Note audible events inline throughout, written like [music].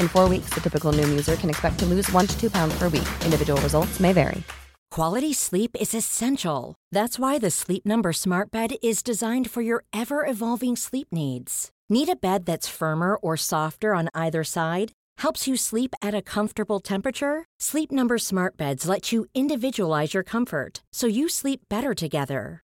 In four weeks, the typical Noom user can expect to lose one to two pounds per week. Individual results may vary. Quality sleep is essential. That's why the Sleep Number Smart Bed is designed for your ever evolving sleep needs. Need a bed that's firmer or softer on either side? Helps you sleep at a comfortable temperature? Sleep Number Smart Beds let you individualize your comfort so you sleep better together.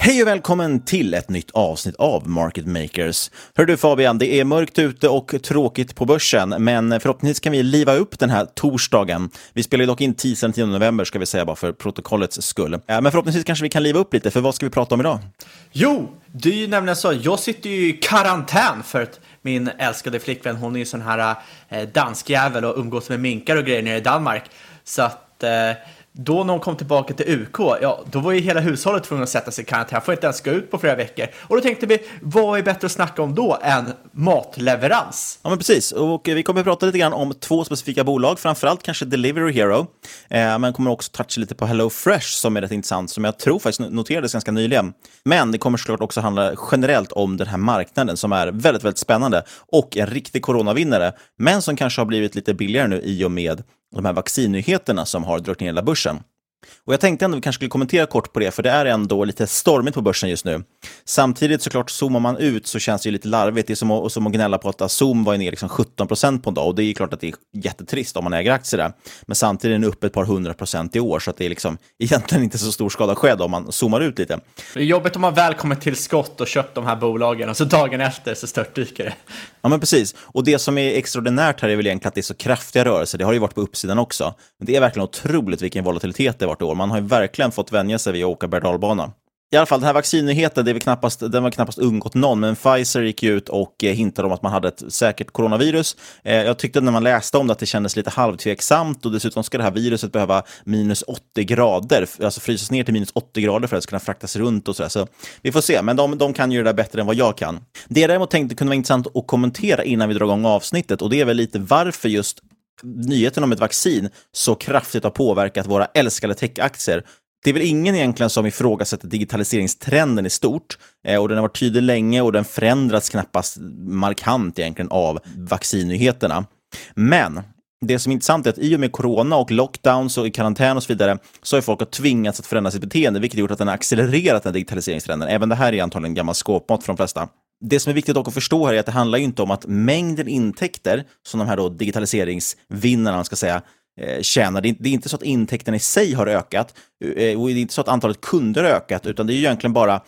Hej och välkommen till ett nytt avsnitt av Market Makers. Hör du Fabian, det är mörkt ute och tråkigt på börsen, men förhoppningsvis kan vi liva upp den här torsdagen. Vi spelar ju dock in tisdagen 10 november, ska vi säga bara för protokollets skull. Men förhoppningsvis kanske vi kan liva upp lite, för vad ska vi prata om idag? Jo, det är ju nämligen så, jag sitter ju i karantän för att min älskade flickvän, hon är ju sån här eh, danskjävel och umgås med minkar och grejer nere i Danmark. Så att eh, då när hon kom tillbaka till UK, ja, då var ju hela hushållet tvungna att sätta sig i karantän, får inte ens gå ut på flera veckor. Och då tänkte vi, vad är bättre att snacka om då än matleverans? Ja, men precis. Och vi kommer att prata lite grann om två specifika bolag, framförallt kanske Delivery Hero, eh, men kommer också toucha lite på Hello Fresh som är rätt intressant, som jag tror faktiskt noterades ganska nyligen. Men det kommer såklart också handla generellt om den här marknaden som är väldigt, väldigt spännande och en riktig coronavinnare, men som kanske har blivit lite billigare nu i och med de här vaccinnyheterna som har dragit ner hela börsen. Och jag tänkte ändå att vi kanske skulle kommentera kort på det, för det är ändå lite stormigt på börsen just nu. Samtidigt såklart, zoomar man ut så känns det ju lite larvigt. Det är som att, som att gnälla på att Zoom var ner liksom 17 procent på en dag och det är ju klart att det är jättetrist om man äger aktier där. Men samtidigt är den uppe ett par hundra procent i år, så att det är liksom [laughs] egentligen inte så stor skada skedd om man zoomar ut lite. Det är jobbigt om man väl kommer till skott och köpt de här bolagen och så dagen efter så störtdyker det. Ja, men precis. Och det som är extraordinärt här är väl egentligen att det är så kraftiga rörelser. Det har ju varit på uppsidan också. Men det är verkligen otroligt vilken volatilitet det vart år. Man har ju verkligen fått vänja sig vid att åka berg. I alla fall, den här vaccinnyheten, det är knappast, den var knappast undgått någon, men Pfizer gick ut och eh, hintade om att man hade ett säkert coronavirus. Eh, jag tyckte när man läste om det att det kändes lite halvtveksamt och dessutom ska det här viruset behöva minus 80 grader, alltså frysas ner till minus 80 grader för att det ska kunna fraktas runt och sådär. Så vi får se, men de, de kan ju det där bättre än vad jag kan. Det jag däremot tänkte kunde vara intressant att kommentera innan vi drar igång avsnittet och det är väl lite varför just nyheten om ett vaccin så kraftigt har påverkat våra älskade techaktier det är väl ingen egentligen som ifrågasätter digitaliseringstrenden i stort. Eh, och den har varit tydlig länge och den förändras knappast markant egentligen av vaccinnyheterna. Men det som är intressant är att i och med corona och lockdowns och i karantän och så vidare så har folk tvingats att förändra sitt beteende, vilket gjort att den har accelererat den digitaliseringstrenden. Även det här är antagligen gammal skåpmat för de flesta. Det som är viktigt att förstå här är att det handlar inte om att mängden intäkter som de här då digitaliseringsvinnarna, ska säga, eh, tjänar. Det är inte så att intäkterna i sig har ökat eh, och det är inte så att antalet kunder har ökat, utan det är egentligen bara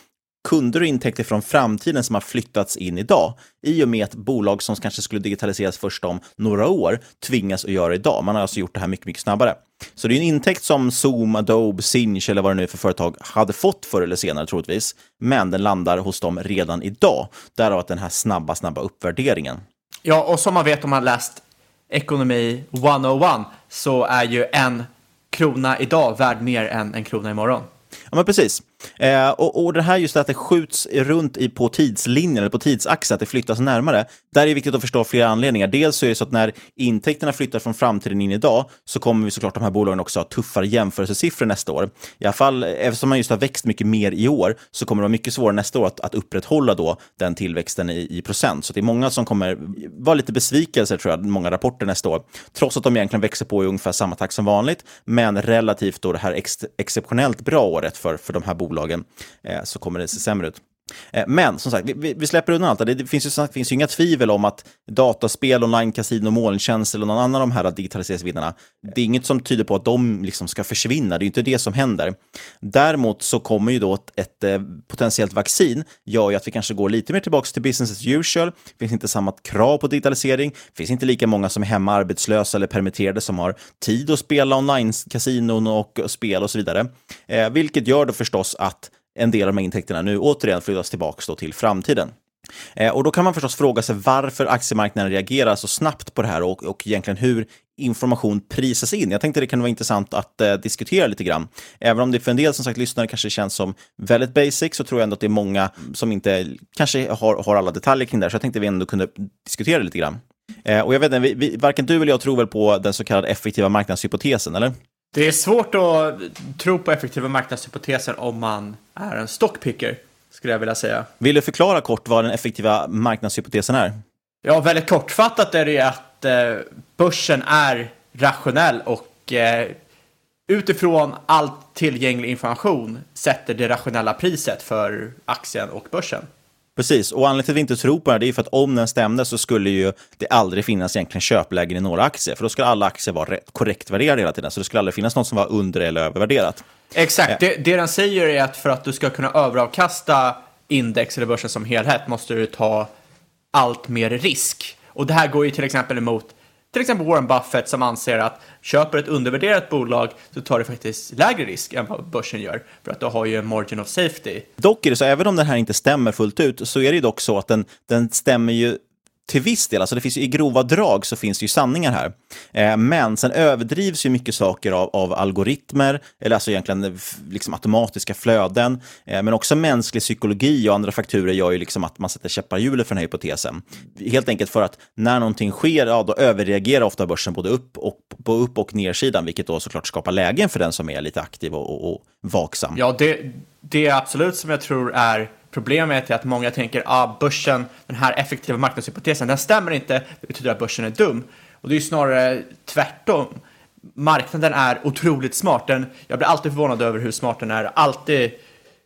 kunder och intäkter från framtiden som har flyttats in idag i och med att bolag som kanske skulle digitaliseras först om några år tvingas att göra idag. Man har alltså gjort det här mycket, mycket snabbare. Så det är en intäkt som Zoom, Adobe, Sinch eller vad det nu är för företag hade fått förr eller senare troligtvis, men den landar hos dem redan idag. Därav att den här snabba, snabba uppvärderingen. Ja, och som man vet om man läst Ekonomi 101 så är ju en krona idag värd mer än en krona imorgon. Ja, men precis. Eh, och, och det här just att det skjuts runt i, på tidslinjen, eller på tidsaxeln, att det flyttas närmare. Där är det viktigt att förstå flera anledningar. Dels så är det så att när intäkterna flyttar från framtiden in idag så kommer vi såklart de här bolagen också ha tuffare jämförelsesiffror nästa år. I alla fall eftersom man just har växt mycket mer i år så kommer det vara mycket svårare nästa år att, att upprätthålla då den tillväxten i, i procent. Så det är många som kommer vara lite besvikelser tror jag, många rapporter nästa år. Trots att de egentligen växer på i ungefär samma takt som vanligt, men relativt då det här ex exceptionellt bra året för, för de här bolagen bolagen eh, så kommer det se sämre ut. Eh, men som sagt, vi, vi släpper undan allt det. Det finns ju, finns ju inga tvivel om att dataspel, online kasino, molntjänst eller någon annan av de här digitaliseringsvinnarna, det är inget som tyder på att de liksom ska försvinna. Det är inte det som händer. Däremot så kommer ju då ett, ett eh, potentiellt vaccin gör ju att vi kanske går lite mer tillbaka till business as usual. Det finns inte samma krav på digitalisering. Det finns inte lika många som är hemma arbetslösa eller permitterade som har tid att spela online-kasinon och spel och så vidare. Eh, vilket gör då förstås att en del av de här intäkterna nu återigen flyttas tillbaka till framtiden. Eh, och då kan man förstås fråga sig varför aktiemarknaden reagerar så snabbt på det här och, och egentligen hur information prisas in. Jag tänkte det kan vara intressant att eh, diskutera lite grann. Även om det för en del som sagt lyssnare kanske känns som väldigt basic så tror jag ändå att det är många som inte kanske har, har alla detaljer kring det här. Så jag tänkte vi ändå kunde diskutera lite grann. Eh, och jag vet inte, vi, vi, varken du eller jag tror väl på den så kallade effektiva marknadshypotesen, eller? Det är svårt att tro på effektiva marknadshypoteser om man är en stockpicker, skulle jag vilja säga. Vill du förklara kort vad den effektiva marknadshypotesen är? Ja, väldigt kortfattat är det att eh, börsen är rationell och eh, utifrån all tillgänglig information sätter det rationella priset för aktien och börsen. Precis, och anledningen till att vi inte tror på det, det är för att om den stämde så skulle ju det aldrig finnas egentligen köplägen i några aktier, för då skulle alla aktier vara korrekt värderade hela tiden, så det skulle aldrig finnas något som var under eller övervärderat. Exakt, det, det den säger är att för att du ska kunna överavkasta index eller börsen som helhet måste du ta allt mer risk. Och det här går ju till exempel emot till exempel Warren Buffett som anser att köper ett undervärderat bolag så tar det faktiskt lägre risk än vad börsen gör för att du har ju en margin of safety. Dock är det så, även om den här inte stämmer fullt ut, så är det ju dock så att den, den stämmer ju till viss del, alltså det finns ju, i grova drag så finns det ju sanningar här. Eh, men sen överdrivs ju mycket saker av, av algoritmer, eller alltså egentligen eh, liksom automatiska flöden, eh, men också mänsklig psykologi och andra faktorer gör ju liksom att man sätter käppar i hjulet för den här hypotesen. Helt enkelt för att när någonting sker, ja, då överreagerar ofta börsen både upp och, på upp och nersidan, vilket då såklart skapar lägen för den som är lite aktiv och, och, och vaksam. Ja, det, det är absolut som jag tror är Problemet är att många tänker att ah, börsen, den här effektiva marknadshypotesen, den stämmer inte. Det betyder att börsen är dum. Och det är ju snarare tvärtom. Marknaden är otroligt smart. Den, jag blir alltid förvånad över hur smart den är. Alltid,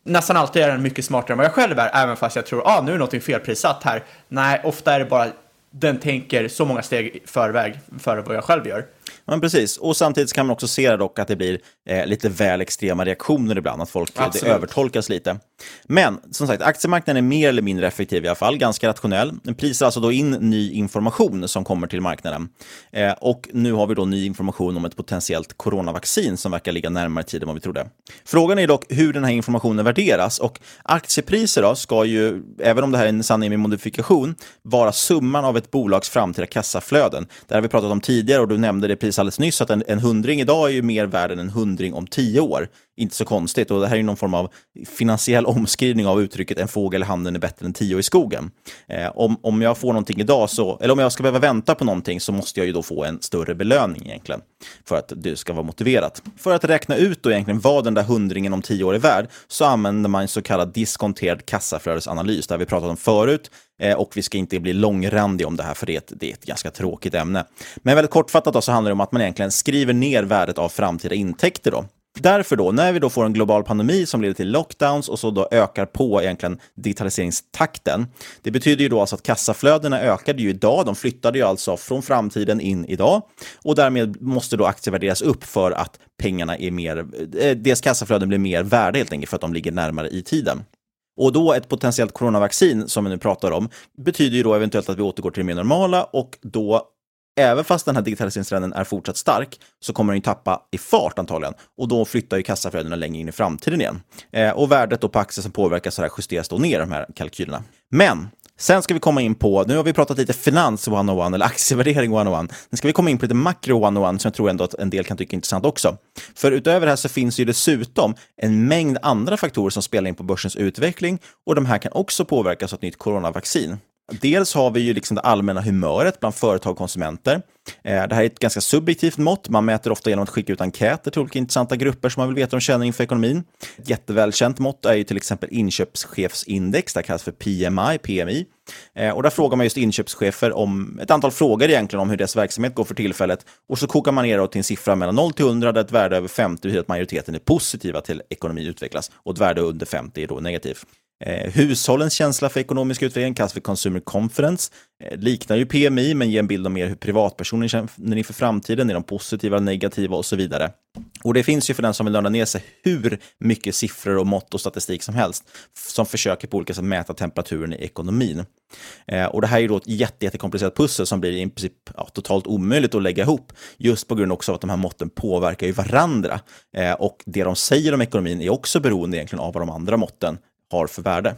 nästan alltid är den mycket smartare än vad jag själv är, även fast jag tror att ah, nu är någonting felprissatt här. Nej, ofta är det bara den tänker så många steg i förväg före vad jag själv gör. Men precis, och samtidigt kan man också se dock att det blir eh, lite väl extrema reaktioner ibland, att folk det övertolkas lite. Men som sagt, aktiemarknaden är mer eller mindre effektiv i alla fall, ganska rationell. Den prisar alltså då in ny information som kommer till marknaden. Eh, och nu har vi då ny information om ett potentiellt coronavaccin som verkar ligga närmare tid än vad vi trodde. Frågan är dock hur den här informationen värderas och aktiepriser då ska ju, även om det här är en sanning med modifikation, vara summan av ett bolags framtida kassaflöden. Det har vi pratat om tidigare och du nämnde det precis alldeles nyss att en, en hundring idag är ju mer värd än en hundring om tio år. Inte så konstigt och det här är ju någon form av finansiell [laughs] omskrivning av uttrycket en fågel i handen är bättre än tio i skogen. Eh, om, om jag får någonting idag, så, eller om jag ska behöva vänta på någonting så måste jag ju då få en större belöning egentligen för att det ska vara motiverat. För att räkna ut då egentligen vad den där hundringen om tio år är värd så använder man en så kallad diskonterad kassaflödesanalys, där vi pratat om förut. Eh, och vi ska inte bli långrandiga om det här, för det är, ett, det är ett ganska tråkigt ämne. Men väldigt kortfattat då, så handlar det om att man egentligen skriver ner värdet av framtida intäkter. Då. Därför då, när vi då får en global pandemi som leder till lockdowns och så då ökar på egentligen digitaliseringstakten. Det betyder ju då alltså att kassaflödena ökade ju idag. De flyttade ju alltså från framtiden in idag och därmed måste då aktier värderas upp för att pengarna är mer, eh, deras kassaflöden blir mer värda helt enkelt för att de ligger närmare i tiden. Och då ett potentiellt coronavaccin som vi nu pratar om betyder ju då eventuellt att vi återgår till det mer normala och då även fast den här digitaliseringstrenden är fortsatt stark så kommer den ju tappa i fart antagligen och då flyttar ju kassaflödena längre in i framtiden igen. Eh, och värdet då på aktier som påverkas så här justeras då ner de här kalkylerna. Men Sen ska vi komma in på, nu har vi pratat lite finans 101 eller aktievärdering 101. Nu ska vi komma in på lite makro 101 som jag tror ändå att en del kan tycka är intressant också. För utöver det här så finns ju dessutom en mängd andra faktorer som spelar in på börsens utveckling och de här kan också påverkas av ett nytt coronavaccin. Dels har vi ju liksom det allmänna humöret bland företag och konsumenter. Eh, det här är ett ganska subjektivt mått. Man mäter ofta genom att skicka ut enkäter till olika intressanta grupper som man vill veta om känner inför ekonomin. Ett jättevälkänt mått är ju till exempel inköpschefsindex, det kallas för PMI, PMI. Eh, och där frågar man just inköpschefer om ett antal frågor egentligen om hur deras verksamhet går för tillfället. Och så kokar man ner till en siffra mellan 0 till 100 där ett värde över 50 betyder att majoriteten är positiva till ekonomin utvecklas och ett värde under 50 är då negativt. Eh, hushållens känsla för ekonomisk utveckling kallas för Consumer Confidence. Eh, liknar ju PMI, men ger en bild av mer hur privatpersoner känner inför framtiden. Är de positiva, negativa och så vidare. Och det finns ju för den som vill nörda ner sig hur mycket siffror och mått och statistik som helst som försöker på olika sätt mäta temperaturen i ekonomin. Eh, och det här är ju då ett jätte, jättekomplicerat pussel som blir i princip ja, totalt omöjligt att lägga ihop just på grund också av att de här måtten påverkar ju varandra. Eh, och det de säger om ekonomin är också beroende egentligen av vad de andra måtten har för värde.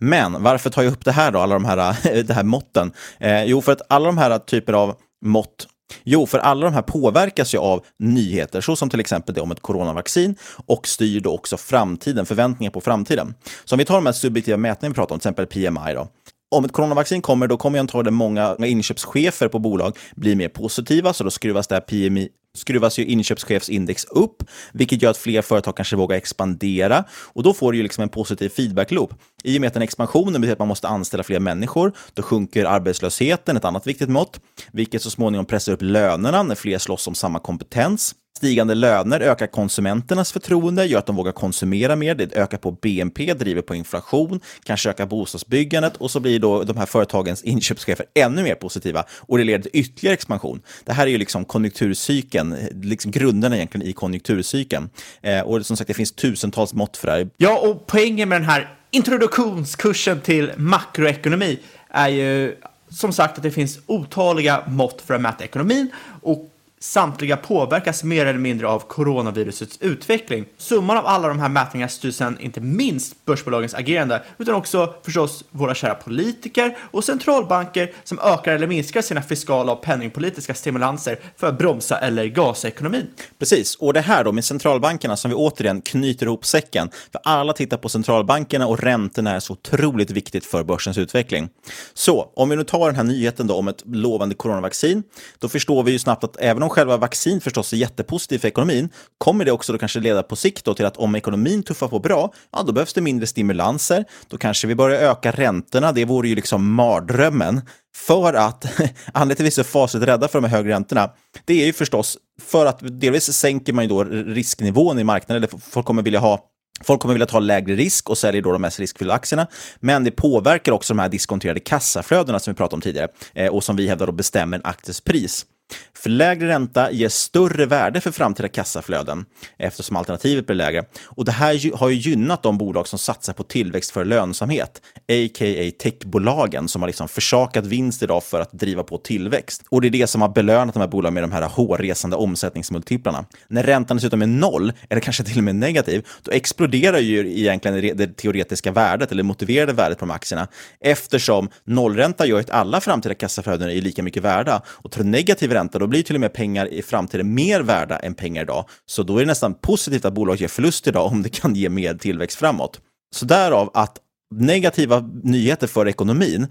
Men varför tar jag upp det här då, alla de här, [laughs] det här måtten? Eh, jo, för att alla de här typer av mått Jo, för alla de här påverkas ju av nyheter, så som till exempel det om ett coronavaccin och styr då också framtiden, förväntningar på framtiden. Så om vi tar de här subjektiva mätningarna vi pratar om, till exempel PMI då. Om ett coronavaccin kommer, då kommer antagligen många inköpschefer på bolag bli mer positiva, så då skruvas det här PMI, skruvas ju inköpschefsindex upp, vilket gör att fler företag kanske vågar expandera och då får du ju liksom en positiv feedback-loop. I och med att den expansionen betyder att man måste anställa fler människor, då sjunker arbetslösheten, ett annat viktigt mått, vilket så småningom pressar upp lönerna när fler slåss om samma kompetens. Stigande löner ökar konsumenternas förtroende, gör att de vågar konsumera mer, det ökar på BNP, driver på inflation, kanske ökar bostadsbyggandet och så blir då de här företagens inköpschefer ännu mer positiva och det leder till ytterligare expansion. Det här är ju liksom konjunkturcykeln, liksom grunderna egentligen i konjunkturcykeln. Eh, och som sagt, det finns tusentals mått för det här. Ja, och poängen med den här introduktionskursen till makroekonomi är ju som sagt att det finns otaliga mått för att mäta ekonomin och Samtliga påverkas mer eller mindre av coronavirusets utveckling. Summan av alla de här mätningarna styr sedan inte minst börsbolagens agerande, utan också förstås våra kära politiker och centralbanker som ökar eller minskar sina fiskala och penningpolitiska stimulanser för att bromsa eller gasa ekonomin. Precis, och det här då med centralbankerna som vi återigen knyter ihop säcken. För alla tittar på centralbankerna och räntorna är så otroligt viktigt för börsens utveckling. Så om vi nu tar den här nyheten då om ett lovande coronavaccin, då förstår vi ju snabbt att även om själva vaccin förstås är jättepositivt för ekonomin, kommer det också då kanske leda på sikt då till att om ekonomin tuffar på bra, ja då behövs det mindre stimulanser, då kanske vi börjar öka räntorna, det vore ju liksom mardrömmen. För att, [laughs] anledningen till att vi är så fasligt rädda för de här högre räntorna, det är ju förstås för att delvis sänker man ju då risknivån i marknaden, eller folk kommer vilja ha Folk kommer vilja ta lägre risk och säljer då de mest riskfyllda aktierna. Men det påverkar också de här diskonterade kassaflödena som vi pratade om tidigare eh, och som vi hävdar då bestämmer en aktiers pris. För lägre ränta ger större värde för framtida kassaflöden eftersom alternativet blir lägre. Och det här har ju gynnat de bolag som satsar på tillväxt för lönsamhet, a.k.a. techbolagen som har liksom försakat vinst idag för att driva på tillväxt. Och det är det som har belönat de här bolagen med de här hårresande omsättningsmultiplarna. När räntan dessutom är noll, eller kanske till och med negativ, då exploderar ju egentligen det teoretiska värdet eller motiverade värdet på de aktierna eftersom nollränta gör att alla framtida kassaflöden är lika mycket värda och tar negativ ränta, då blir till och med pengar i framtiden mer värda än pengar idag. Så då är det nästan positivt att bolag ger förlust idag om det kan ge mer tillväxt framåt. Så därav att negativa nyheter för ekonomin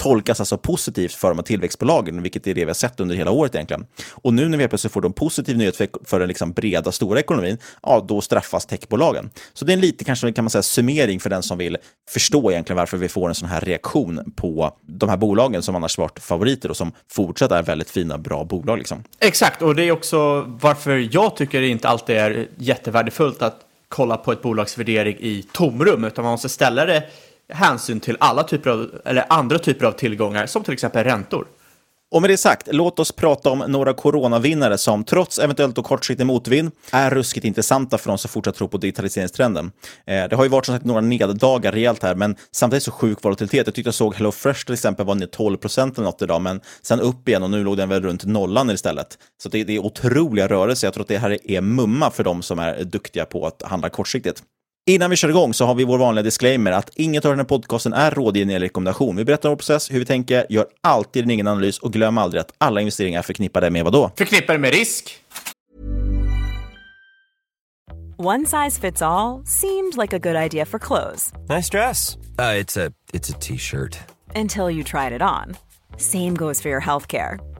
tolkas alltså positivt för de här tillväxtbolagen, vilket är det vi har sett under hela året egentligen. Och nu när vi plötsligt får en positiv nyhet för, för den liksom breda, stora ekonomin, ja, då straffas techbolagen. Så det är en lite, kanske kan man säga, summering för den som vill förstå egentligen varför vi får en sån här reaktion på de här bolagen som annars varit favoriter och som fortsatt är väldigt fina, bra bolag. Liksom. Exakt, och det är också varför jag tycker det inte alltid är jättevärdefullt att kolla på ett bolags värdering i tomrum, utan man måste ställa det hänsyn till alla typer av, eller andra typer av tillgångar, som till exempel räntor. Och med det sagt, låt oss prata om några coronavinnare som trots eventuellt och kortsiktig motvind är ruskigt intressanta för de som fortsatt tror på digitaliseringstrenden. Eh, det har ju varit som sagt några neddagar rejält här, men samtidigt så sjuk volatilitet. Jag tyckte jag såg HelloFresh till exempel var ner 12 procent eller något idag, men sen upp igen och nu låg den väl runt nollan istället. Så det, det är otroliga rörelser. Jag tror att det här är mumma för de som är duktiga på att handla kortsiktigt. Innan vi kör igång så har vi vår vanliga disclaimer att inget av den här podcasten är rådgivning eller rekommendation. Vi berättar vår process, hur vi tänker, gör alltid en egen analys och glöm aldrig att alla investeringar förknippade med vad då? Förknippade med risk. One size fits all seemed like a good idea for clothes. Nice dress. Uh, it's a it's a t-shirt. Until you tried it on. Same goes for your healthcare.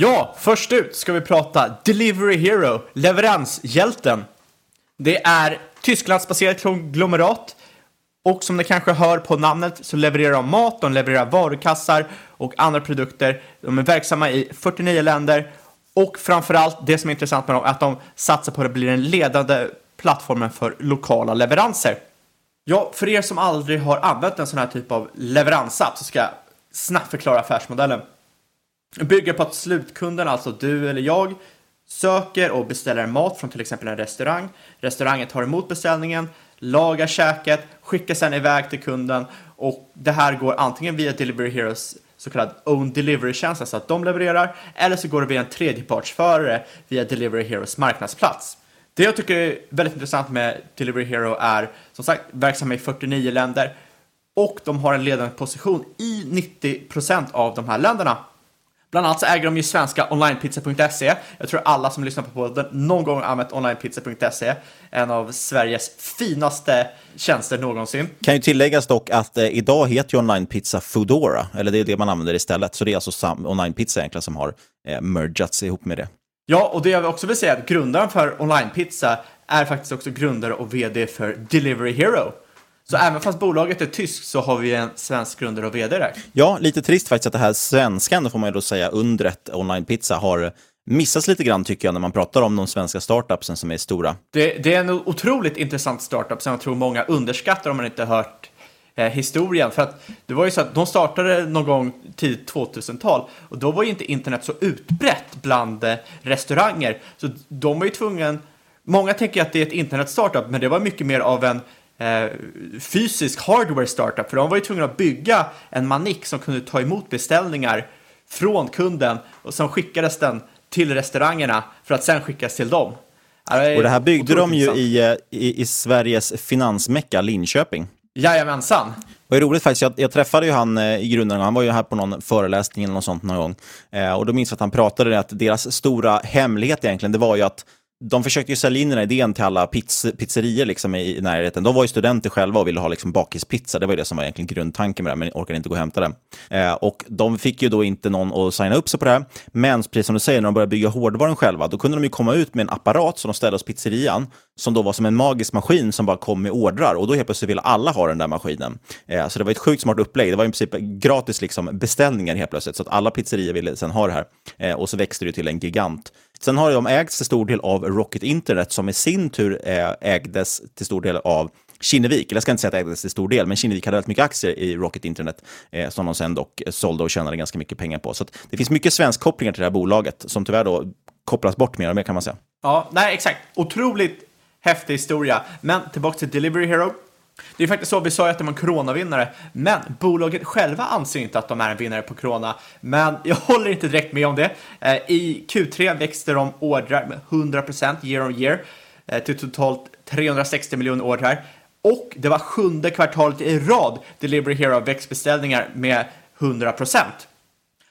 Ja, först ut ska vi prata Delivery Hero, leveranshjälten. Det är Tysklandsbaserat konglomerat och som ni kanske hör på namnet så levererar de mat, de levererar varukassar och andra produkter. De är verksamma i 49 länder och framförallt det som är intressant med dem är att de satsar på att bli den ledande plattformen för lokala leveranser. Ja, för er som aldrig har använt en sån här typ av leveransapp så ska jag snabbt förklara affärsmodellen. Bygger på att slutkunden, alltså du eller jag, söker och beställer mat från till exempel en restaurang. Restaurangen tar emot beställningen, lagar käket, skickar sedan iväg till kunden och det här går antingen via Delivery Heroes så kallad own delivery-tjänst, alltså att de levererar, eller så går det via en tredjepartsförare via Delivery Heroes marknadsplats. Det jag tycker är väldigt intressant med Delivery Hero är som sagt verksamma i 49 länder och de har en ledande position i 90% av de här länderna. Bland annat så äger de ju svenska onlinepizza.se. Jag tror alla som lyssnar på podden någon gång har använt onlinepizza.se. En av Sveriges finaste tjänster någonsin. Kan ju tilläggas dock att eh, idag heter ju onlinepizza Foodora, eller det är det man använder istället. Så det är alltså onlinepizza egentligen som har eh, mergats ihop med det. Ja, och det jag också vill säga är att grundaren för onlinepizza är faktiskt också grundare och vd för Delivery Hero. Så även fast bolaget är tyskt så har vi en svensk grundare och vd där. Ja, lite trist faktiskt att det här svenskan, får man ju då säga, undret onlinepizza har missats lite grann tycker jag när man pratar om de svenska startupsen som är stora. Det, det är en otroligt intressant startup som jag tror många underskattar om man inte hört eh, historien. För att det var ju så att de startade någon gång tidigt 2000-tal och då var ju inte internet så utbrett bland eh, restauranger. Så de var ju tvungna, många tänker att det är ett internet-startup, men det var mycket mer av en eh, fysisk hardware startup. För de var ju tvungna att bygga en manik som kunde ta emot beställningar från kunden och sen skickades den till restaurangerna för att sen skickas till dem. Och det här byggde de ju i, eh, i, i Sveriges finansmecka Linköping. Jajamensan. Och det är roligt faktiskt, jag, jag träffade ju han eh, i grunden, han var ju här på någon föreläsning eller något sånt någon gång. Eh, och då minns jag att han pratade att deras stora hemlighet egentligen, det var ju att de försökte ju sälja in den här idén till alla pizz, pizzerier liksom i, närheten. De var ju studenter själva och ville ha liksom bakispizza. Det var ju det som var egentligen grundtanken med det, men orkade inte gå och hämta den. Eh, och de fick ju då inte någon att signa upp sig på det här. Men precis som du säger, när de började bygga hårdvaran själva, då kunde de ju komma ut med en apparat som de ställde hos pizzerian, som då var som en magisk maskin som bara kom med ordrar. Och då helt plötsligt ville alla ha den där maskinen. Eh, så det var ett sjukt smart upplägg. Det var i princip gratis liksom, beställningar helt plötsligt, så att alla pizzerier ville sen ha det här. Eh, och så växte det till en gigant. Sen har de ägts till stor del av Rocket Internet som i sin tur eh, ägdes till stor del av Kinnevik, eller jag ska inte säga att det ägdes till stor del, men Kinnevik hade väldigt mycket aktier i Rocket Internet eh, som de sen dock sålde och tjänade ganska mycket pengar på. Så det finns mycket svensk kopplingar till det här bolaget som tyvärr då kopplas bort mer och mer kan man säga. Ja, nej exakt. Otroligt häftig historia. Men tillbaka till Delivery Hero. Det är faktiskt så, vi sa ju att det var en coronavinnare, men bolaget själva anser inte att de är en vinnare på corona. Men jag [laughs] håller inte direkt med om det. Eh, I Q3 växte de ordrar med 100% year on year eh, till totalt 360 miljoner ordrar. Och det var sjunde kvartalet i rad Delivery Hero växtbeställningar med 100%.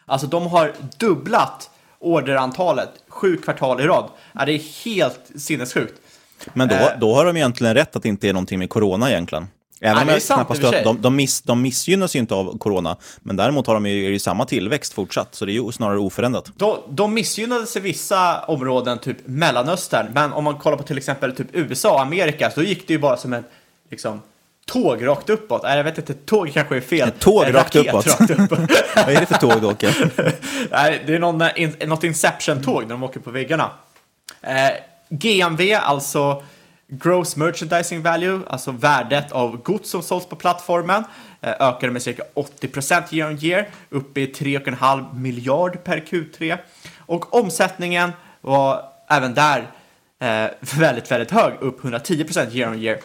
Alltså de har dubblat orderantalet sju kvartal i rad. Ja, det är helt sinnessjukt. Men då, Eh. då har de egentligen rätt att det inte är någonting med corona egentligen. Även Ja, om sant knappast att de, de, miss, de missgynnas ju inte av corona, men däremot har de ju, ju samma tillväxt fortsatt, så det är ju snarare oförändrat. De, de missgynnades i vissa områden, typ Mellanöstern, men om man kollar på till exempel typ USA och Amerika, så gick det ju bara som en liksom, tåg rakt uppåt. Nej, jag vet inte, tåg kanske är fel. Ett tåg rakt uppåt. rakt uppåt. [laughs] Vad är det för tåg då, Åke? [laughs] Nej, det är någon, eh, in, något Inception-tåg när de åker på väggarna. Eh, GMV, alltså Gross Merchandising Value, alltså värdet av gods som sålts på plattformen, eh, ökade med cirka 80% year on year, uppe i 3,5 miljard per Q3. Och omsättningen var även där eh, [laughs] väldigt, väldigt hög, upp 110% year on year.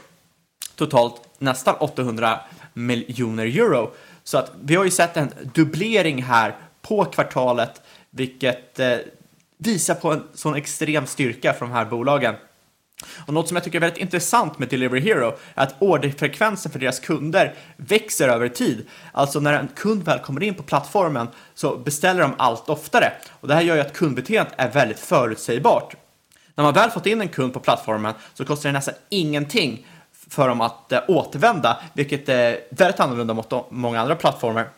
Totalt nästan 800 miljoner euro. Så att vi har ju sett en dubblering här på kvartalet, vilket eh, visar på en sån extrem styrka från de här bolagen. Och något som jag tycker är väldigt intressant med Delivery Hero är att orderfrekvensen för deras kunder växer över tid. Alltså när en kund väl kommer in på plattformen så beställer de allt oftare. Och det här gör ju att kundbeteendet är väldigt förutsägbart. När man väl fått in en kund på plattformen så kostar det nästan ingenting för dem att eh, återvända, vilket är väldigt annorlunda mot många andra plattformar.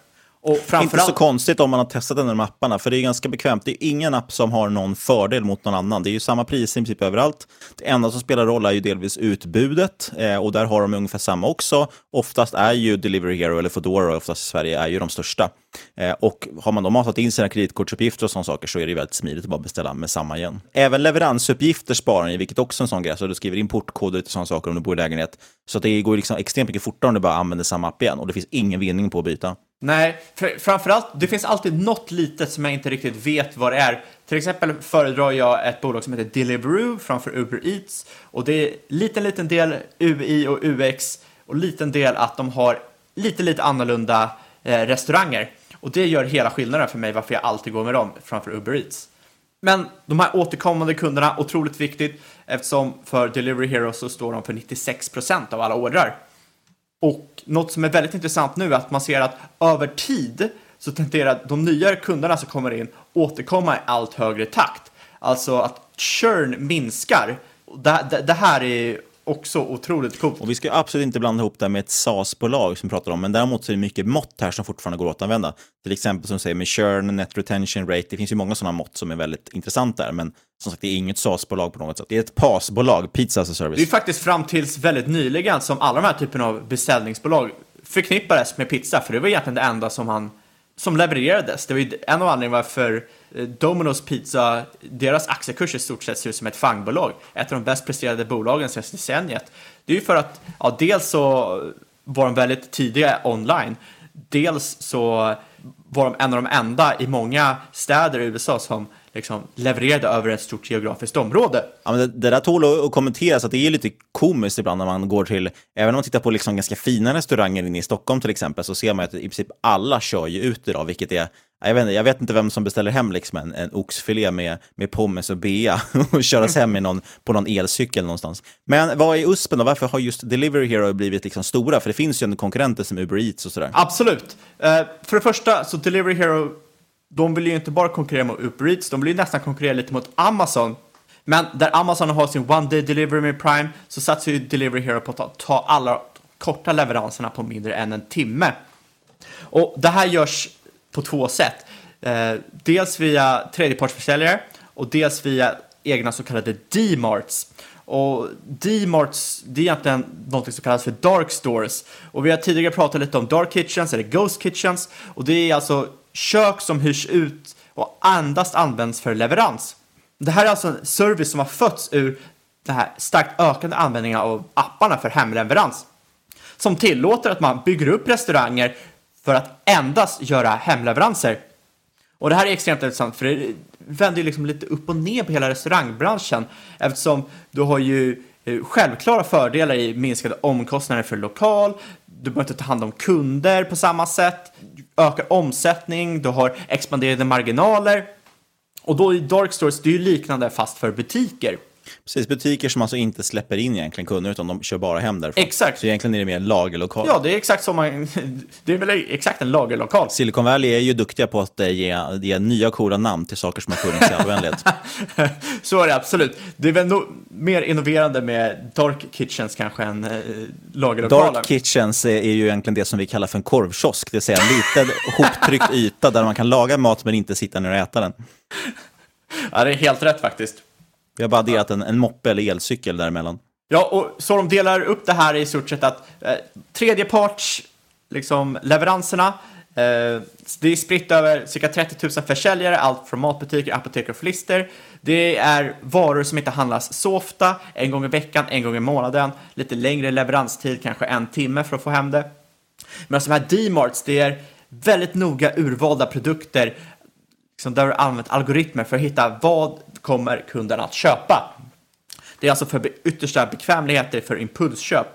Och Inte så framförallt... konstigt om man har testat den här med apparna, för det är ganska bekvämt. Det är ingen app som har någon fördel mot någon annan. Det är ju samma pris i princip överallt. Det enda som spelar roll är ju delvis utbudet eh, och där har de ungefär samma också. Oftast är ju Delivery Hero eller Foodora, oftast i Sverige, är ju de största. Eh, och har man då matat in sina kreditkortsuppgifter och sådana saker så är det väldigt smidigt att bara beställa med samma igen. Även leveransuppgifter sparar ni, vilket också är en sån grej. Så du skriver in portkoder till sådana saker om du bor i lägenhet. Så det går liksom extremt mycket fortare om du bara använder samma app igen och det finns ingen vinning på att byta. Nej, för, framförallt, det finns alltid något litet som jag inte riktigt vet vad det är. Till exempel föredrar jag ett bolag som heter Deliveroo framför Uber Eats. Och det är liten, liten del UI och UX och liten del att de har lite, lite annorlunda eh, restauranger. Och det gör hela skillnaden för mig varför jag alltid går med dem framför Uber Eats. Men de här återkommande kunderna, otroligt viktigt eftersom för Delivery Hero så står de för 96% av alla ordrar. Och något som är väldigt intressant nu är att man ser att över tid så tenderar de nya kunderna som kommer in återkomma i allt högre takt. Alltså att churn minskar. Det, det, det här är också otroligt coolt. Och vi ska absolut inte blanda ihop det med ett SaaS-bolag som vi pratar om, men däremot så är det mycket mått här som fortfarande går att återanvända. Till exempel som säger med churn, net retention rate, det finns ju många sådana mått som är väldigt intressanta där, men som sagt, det är inget SaaS-bolag på något sätt. Det är ett PAS-bolag, Pizza as a Service. Det är faktiskt fram tills väldigt nyligen som alla de här typerna av beställningsbolag förknippades med pizza, för det var egentligen det enda som han som levererades. Det var ju en av anledningarna varför eh, Domino's Pizza, deras aktiekurs i stort sett ser ut som ett fangbolag. Ett av de bäst presterade bolagen senaste decenniet. Det är ju för att, ja, dels så var de väldigt tidiga online. Dels så var de en av de enda i många städer i USA som liksom levererade över ett stort geografiskt område. Ja, men det, det där tål att kommenteras, att det är lite komiskt ibland när man går till, även om man tittar på liksom ganska fina restauranger inne i Stockholm till exempel, så ser man att i princip alla kör ju ut idag, vilket är jag vet, inte, jag vet inte vem som beställer hem liksom en, en oxfilé med, med pommes och bea [laughs] och köras hem i någon, på någon elcykel någonstans. Men vad är USPen då? Varför har just Delivery Hero blivit liksom stora? För det finns ju en konkurrenter som Uber Eats och sådär. Absolut. Uh, för det första, så Delivery Hero de vill ju inte bara konkurrera mot Uber Eats, de vill ju nästan konkurrera lite mot Amazon. Men där Amazon har sin One Day Delivery med Prime så satsar ju Delivery Hero på att ta alla korta leveranserna på mindre än en timme. Och det här görs på två sätt. Eh, dels via tredjepartsförsäljare och dels via egna så kallade D-marts. Och D-marts, det är egentligen något som kallas för dark stores. Och vi har tidigare pratat lite om dark kitchens eller ghost kitchens. Och det är alltså kök som hyrs ut och endast används för leverans. Det här är alltså en service som har fötts ur den här starkt ökande användningen av apparna för hemleverans. Som tillåter att man bygger upp restauranger för att endast göra hemleveranser. Och det här är extremt intressant för det vänder ju liksom lite upp och ner på hela restaurangbranschen eftersom du har ju eh, självklara fördelar i minskade omkostnader för lokal, du behöver inte ta hand om kunder på samma sätt, ökar omsättning, du har expanderade marginaler. Och då i Dark Stores, det är ju liknande fast för butiker. Precis, butiker som alltså inte släpper in egentligen kunder utan de kör bara hem därifrån. Exakt. Så egentligen är det mer en lagerlokal. Ja, det är exakt som man, det är väl exakt en lagerlokal. Silicon Valley är ju duktiga på att ge, ge nya coola namn till saker som har funnits i all oändlighet. [laughs] Så är det absolut. Det är väl nog mer innoverande med dark kitchens kanske än eh, lagerlokaler. Dark kitchens är, är ju egentligen det som vi kallar för en korvkiosk, det vill säga en liten [laughs] hoptryckt yta där man kan laga mat men inte sitta ner och äta den. Ja, det är helt rätt faktiskt. Vi har bara adderat en, en moppe eller elcykel däremellan. Ja, och så de delar upp det här i stort sett att eh, tredjeparts liksom, leveranserna eh, det är spritt över cirka 30 000 försäljare, allt från matbutiker, apotek och flister. Det är varor som inte handlas så ofta, en gång i veckan, en gång i månaden, lite längre leveranstid, kanske en timme för att få hem det. Men alltså de här D-marts, det är väldigt noga urvalda produkter liksom där du använt algoritmer för att hitta vad kommer kunden att köpa. Det är alltså för yttersta bekvämligheter för impulsköp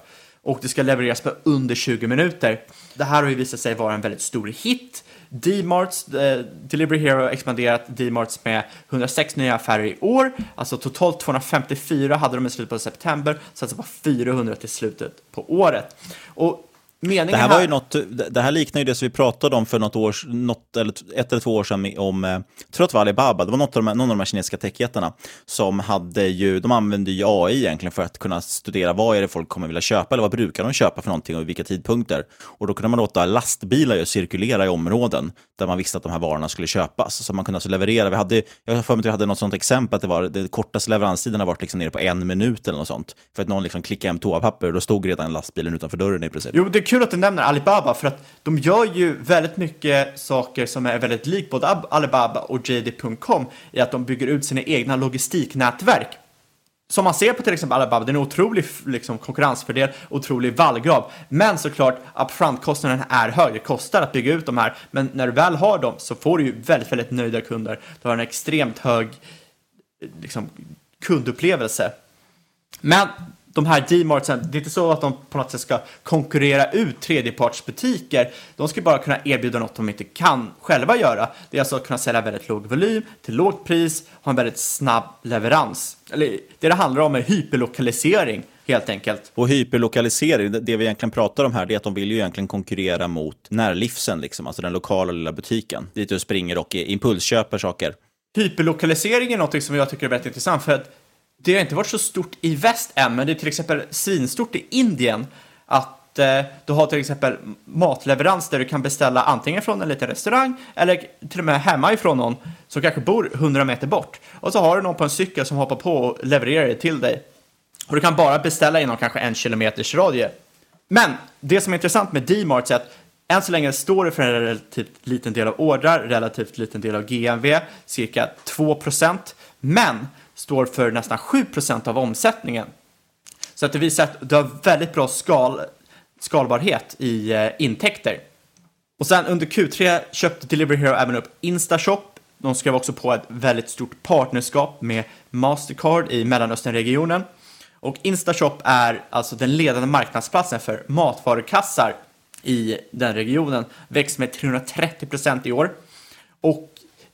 och det ska levereras på under 20 minuter. Det här har ju visat sig vara en väldigt stor hit. D-marts, eh, Delivery Hero har expanderat D-marts med 106 nya affärer i år, alltså totalt 254 hade de i slutet på september, så alltså bara 400 till slutet på året. Och Meningen det här, var ju något, det här liknar ju det som vi pratade om för något år, något, eller ett eller två år sedan om, jag eh, tror att det var Alibaba, det var något av de, någon av de här kinesiska techjättarna som hade ju, de använde ju AI egentligen för att kunna studera vad är det folk kommer vilja köpa eller vad brukar de köpa för någonting och vilka tidpunkter. Och då kunde man låta lastbilar ju cirkulera i områden där man visste att de här varorna skulle köpas. Så man kunde alltså leverera, vi hade, jag har för mig att vi hade något sånt exempel att det var, det kortaste leveranstiden har varit liksom nere på en minut eller något sånt. För att någon liksom klickade hem toapapper och då stod redan lastbilen utanför dörren i princip. Jo, det kul att du nämner Alibaba för att de gör ju väldigt mycket saker som är väldigt likt både Alibaba och JD.com i att de bygger ut sina egna logistiknätverk. Som man ser på till exempel Alibaba, det är en otrolig liksom, konkurrensfördel, otrolig vallgrav. Men såklart, upfront-kostnaden är hög. Det kostar att bygga ut de här, men när du väl har dem så får du ju väldigt, väldigt nöjda kunder. Du har en extremt hög liksom, kundupplevelse. Men de här D-martsen, det är inte så att de på något sätt ska konkurrera ut tredjepartsbutiker. De ska bara kunna erbjuda något de inte kan själva göra. Det är alltså att kunna sälja väldigt låg volym till lågt pris, ha en väldigt snabb leverans. Eller det det handlar om är hyperlokalisering helt enkelt. Och hyperlokalisering, det vi egentligen pratar om här, det är att de vill ju egentligen konkurrera mot närlivsen, liksom, alltså den lokala lilla butiken, dit du springer och impulsköper saker. Hyperlokalisering är något som jag tycker är väldigt intressant för att det har inte varit så stort i väst än, men det är till exempel svinstort i Indien att eh, du har till exempel matleverans där du kan beställa antingen från en liten restaurang eller till och med hemma ifrån någon som kanske bor 100 meter bort. Och så har du någon på en cykel som hoppar på och levererar det till dig. Och du kan bara beställa inom kanske en kilometers radie. Men det som är intressant med D-Mart är att än så länge står det för en relativt liten del av ordrar, relativt liten del av GMV, cirka 2% men står för nästan 7% av omsättningen. Så att det visar att du har väldigt bra skal, skalbarhet i eh, intäkter. Och sen under Q3 köpte Delivery Hero även upp Instashop. De skrev också på ett väldigt stort partnerskap med Mastercard i Mellanösternregionen. Och Instashop är alltså den ledande marknadsplatsen för matvarukassar i den regionen. Växt med 330% i år. Och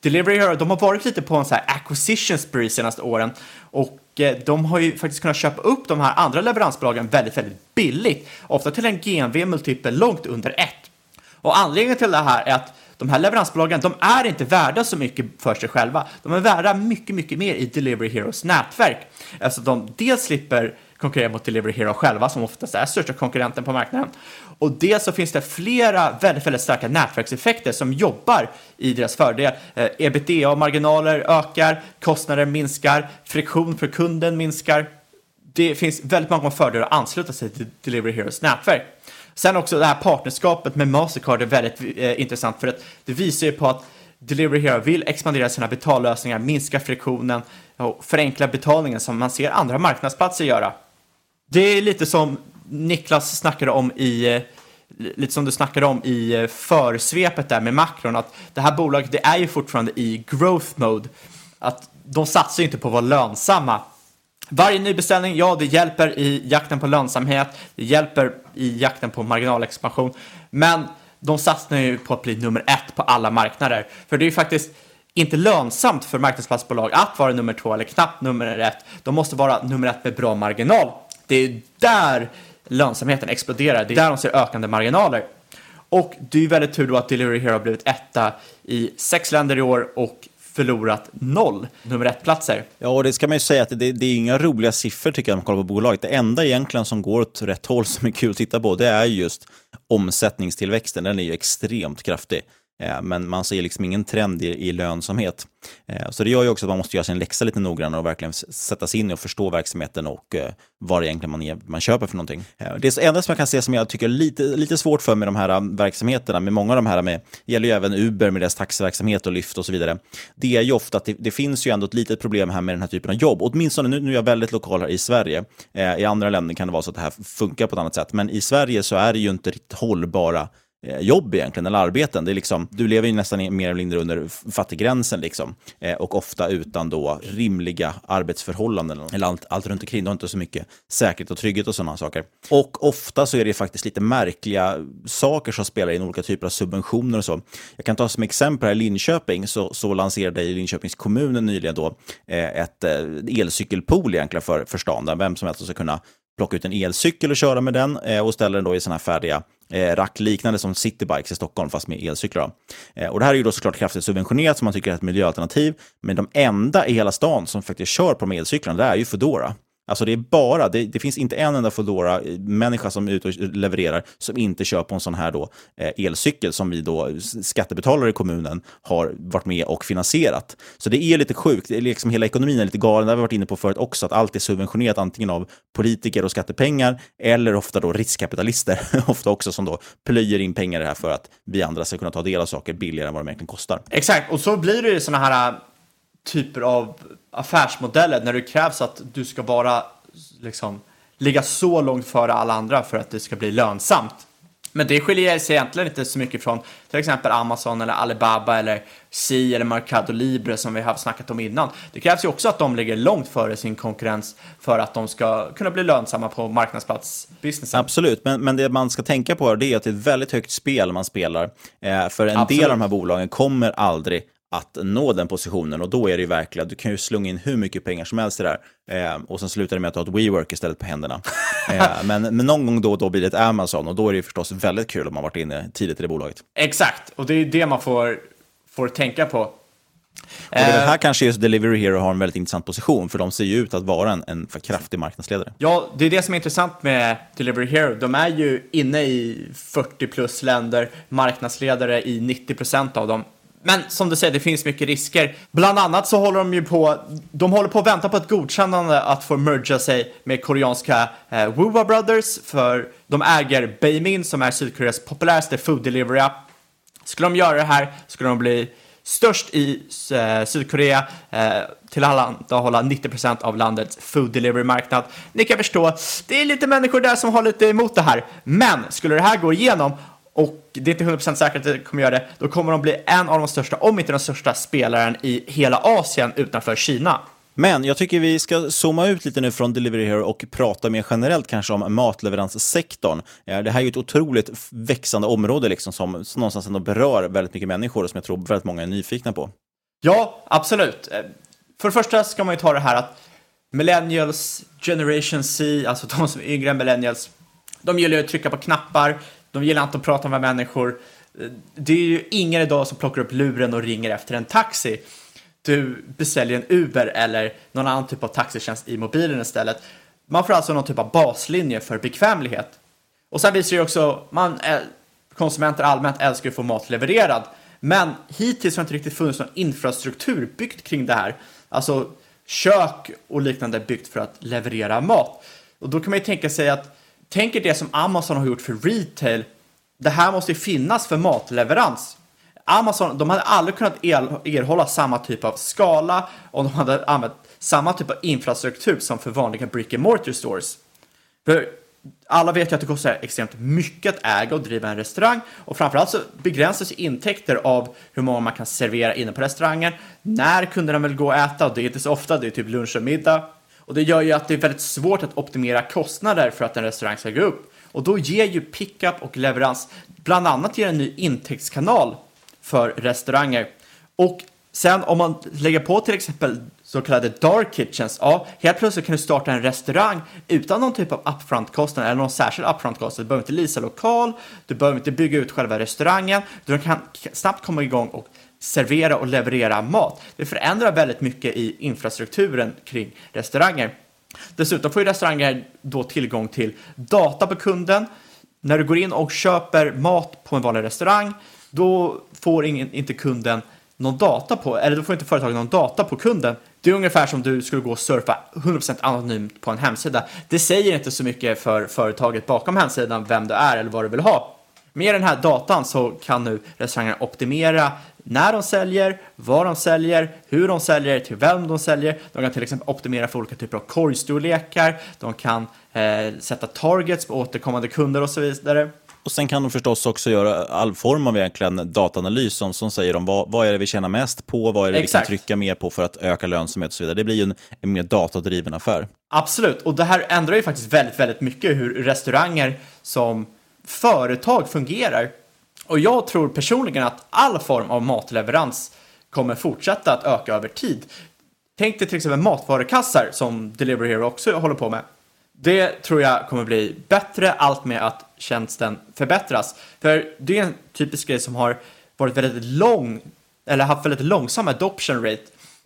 Delivery Hero, de har varit lite på en så här acquisition spree senaste åren och eh, de har ju faktiskt kunnat köpa upp de här andra leveransbolagen väldigt, väldigt billigt, ofta till en GMV-multipel långt under ett. Och anledningen till det här är att de här leveransbolagen, de är inte värda så mycket för sig själva. De är värda mycket, mycket mer i Delivery Heroes nätverk. Eftersom de dels slipper konkurrera mot Delivery Hero själva, som oftast är största konkurrenten på marknaden. Och dels så finns det flera väldigt, väldigt starka nätverkseffekter som jobbar i deras fördel. Eh, ebitda-marginaler ökar, kostnader minskar, friktion för kunden minskar. Det finns väldigt många fördelar att ansluta sig till Delivery Heroes nätverk. Sen också det här partnerskapet med Mastercard är väldigt eh, intressant för att det visar ju på att Delivery Hero vill expandera sina betallösningar, minska friktionen och förenkla betalningen som man ser andra marknadsplatser göra. Det är lite som Niklas snackade om i eh, lite som du snackade om i eh, försvepet där med makron, att det här bolaget det är ju fortfarande i growth mode. Att de satsar ju inte på att vara lönsamma. Varje nybeställning, ja, det hjälper i jakten på lönsamhet, det hjälper i jakten på marginalexpansion, men de satsar ju på att bli nummer ett på alla marknader. För det är ju faktiskt inte lönsamt för marknadsplatsbolag att vara nummer två eller knappt nummer ett. De måste vara nummer ett med bra marginal. Det är där lönsamheten exploderar. Det är där de ser ökande marginaler. Och det är ju väldigt tur då att Delivery Hero har blivit etta i sex länder i år och förlorat noll nummer ett-platser. Ja, och det ska man ju säga att det, det är inga roliga siffror tycker jag när man kollar på bolaget. Det enda egentligen som går åt rätt håll som är kul att titta på, det är just omsättningstillväxten. Den är ju extremt kraftig. Eh, men man ser liksom ingen trend i, i lönsamhet. Eh, så det gör ju också att man måste göra sin läxa lite noggrannare och verkligen sätta sig in i och förstå verksamheten och eh, vad det egentligen man, är, man köper för någonting. Det enda som jag kan se som jag tycker är lite, lite svårt för med de här um, verksamheterna, med många av de här, med, det gäller ju även Uber med deras taxiverksamhet och Lyft och så vidare, det är ju ofta att det, det, finns ju ändå ett litet problem här med den här typen av jobb. Åtminstone nu, nu är jag väldigt lokal här i Sverige. I andra länder kan det vara så att det här funkar på ett annat sätt, men i Sverige så är det ju inte riktigt hållbara Eh, jobb egentligen, eller arbeten. Det är liksom, du lever ju nästan mer eller mindre under fattiggränsen liksom. Eh, och ofta utan då rimliga arbetsförhållanden. Eller allt, allt runt omkring. Du har inte så mycket säkerhet och trygghet och sådana saker. Och ofta så är det faktiskt lite märkliga saker som spelar in, olika typer av subventioner och så. Jag kan ta som exempel här i Linköping, så, så lanserade Linköpings kommun nyligen då eh, ett eh, elcykelpool egentligen för, för stan, där vem som helst ska kunna plocka ut en elcykel och köra med den eh, och ställa den då i sådana här färdiga rack rackliknande som citybikes i Stockholm, fast med elcyklar. Eh, och det här är ju då såklart kraftigt subventionerat, som man tycker är ett miljöalternativ. Men de enda i hela stan som faktiskt kör på de elcyklarna, det är ju Foodora. Alltså det är bara, det, det finns inte en enda Foodora-människa eh, som är ute och levererar som inte kör på en sån här då, eh, elcykel som vi då skattebetalare i kommunen har varit med och finansierat. Så det är lite sjukt, det är liksom hela ekonomin är lite galen, det har vi varit inne på förut också, att allt är subventionerat antingen av politiker och skattepengar eller ofta då riskkapitalister, [laughs] ofta också som då plöjer in pengar i det här för att vi andra ska kunna ta del av saker billigare än vad de egentligen kostar. Exakt, och så blir det ju sådana här typer av affärsmodeller när det krävs att du ska vara liksom ligga så långt före alla andra för att det ska bli lönsamt. Men det skiljer sig egentligen inte så mycket från till exempel Amazon eller Alibaba eller Si eller Mercado Libre som vi har snackat om innan. Det krävs ju också att de ligger långt före sin konkurrens för att de ska kunna bli lönsamma på marknadsplatsbusinessen. Absolut, men, men det man ska tänka på är att det är ett väldigt högt spel man spelar. Eh, för en Absolut. del av de här bolagen kommer aldrig att nå den positionen och då är det ju verkligen, du kan ju slunga in hur mycket pengar som helst i det där eh, och sen slutar det med att du har ett WeWork istället på händerna. [laughs] eh, men, men någon gång då och då blir det ett Amazon och då är det ju förstås väldigt kul om man varit inne tidigt i det bolaget. Exakt, och det är ju det man får, får tänka på. Och det Eh, här kanske just Delivery Hero har en väldigt intressant position, för de ser ju ut att vara en, en för kraftig marknadsledare. Ja, det är det som är intressant med Delivery Hero. De är ju inne i 40 plus länder, marknadsledare i 90 procent av dem. Men som du säger, det finns mycket risker. Bland annat så håller de ju på, de håller på att vänta på ett godkännande att få merga sig med koreanska eh, Woowa Brothers, för de äger Baymin som är Sydkoreas populäraste food delivery app. Skulle de göra det här skulle de bli störst i eh, Sydkorea, eh, tillhandahålla 90% av landets food delivery-marknad. Ni kan förstå, det är lite människor där som har lite emot det här. Men skulle det här gå igenom och det är inte 100% säkert att det kommer göra det, då kommer de bli en av de största, om inte den största spelaren i hela Asien utanför Kina. Men jag tycker vi ska zooma ut lite nu från Delivery Hero och prata mer generellt kanske om matleveranssektorn. Eh, Det här är ju ett otroligt växande område liksom som, som någonstans ändå berör väldigt mycket människor och som jag tror väldigt många är nyfikna på. Ja, absolut. Eh, För det första ska man ju ta det här att millennials, generation C, alltså de som är yngre än millennials, de gillar ju att trycka på knappar, de gillar inte att prata med människor. Det är ju ingen idag som plockar upp luren och ringer efter en taxi. Du beställer en Uber eller någon annan typ av taxitjänst i mobilen istället. Man får alltså någon typ av baslinje för bekvämlighet. Och sen visar det ju också, man, konsumenter allmänt älskar att få mat levererad. Men hittills har det inte riktigt funnits någon infrastruktur byggt kring det här. Alltså kök och liknande byggt för att leverera mat. Och då kan man ju tänka sig att, tänk er det som Amazon har gjort för retail. Det här måste ju finnas för matleverans. Amazon, de hade aldrig kunnat erhålla samma typ av skala om de hade använt samma typ av infrastruktur som för vanliga brick and mortar stores. För alla vet ju att det kostar extremt mycket att äga och driva en restaurang och framförallt så begränsas intäkter av hur många man kan servera inne på restaurangen, när kunderna vill gå och äta och det är inte så ofta, det är typ lunch och middag. Och det gör ju att det är väldigt svårt att optimera kostnader för att en restaurang ska gå upp. Och då ger ju pickup och leverans bland annat ger en ny intäktskanal för restauranger. Och sen om man lägger på till exempel så kallade dark kitchens, ja, helt plötsligt kan du starta en restaurang utan någon typ av upfront-kostnad eller någon särskild upfront-kostnad. Du behöver inte leasa lokal, du behöver inte bygga ut själva restaurangen, du kan snabbt komma igång och servera och leverera mat. Det förändrar väldigt mycket i infrastrukturen kring restauranger. Dessutom får ju restauranger då tillgång till data på kunden. När du går in och köper mat på en vanlig restaurang, då får ingen, inte kunden någon data på, eller då får inte företaget någon data på kunden. Det är ungefär som du skulle gå och surfa 100% anonymt på en hemsida. Det säger inte så mycket för företaget bakom hemsidan vem du är eller vad du vill ha. Med den här datan så kan nu restaurangen optimera när de säljer, vad de säljer, hur de säljer, till vem de säljer. De kan till exempel optimera för olika typer av korgstorlekar. De kan eh, sätta targets på återkommande kunder och så vidare. Och sen kan de förstås också göra all form av egentligen dataanalys som, som säger om vad, vad är det vi tjänar mest på, vad är det Exakt. vi kan trycka mer på för att öka lönsamhet och så vidare. Det blir ju en, en mer datadriven affär. Absolut, och det här ändrar ju faktiskt väldigt, väldigt mycket hur restauranger som företag fungerar. Och jag tror personligen att all form av matleverans kommer fortsätta att öka över tid. Tänk dig till exempel matvarukassar som Delivery Hero också håller på med. Det tror jag kommer bli bättre allt med att tjänsten förbättras. För det är en typisk grej som har varit väldigt lång, eller haft väldigt långsam adoption rate.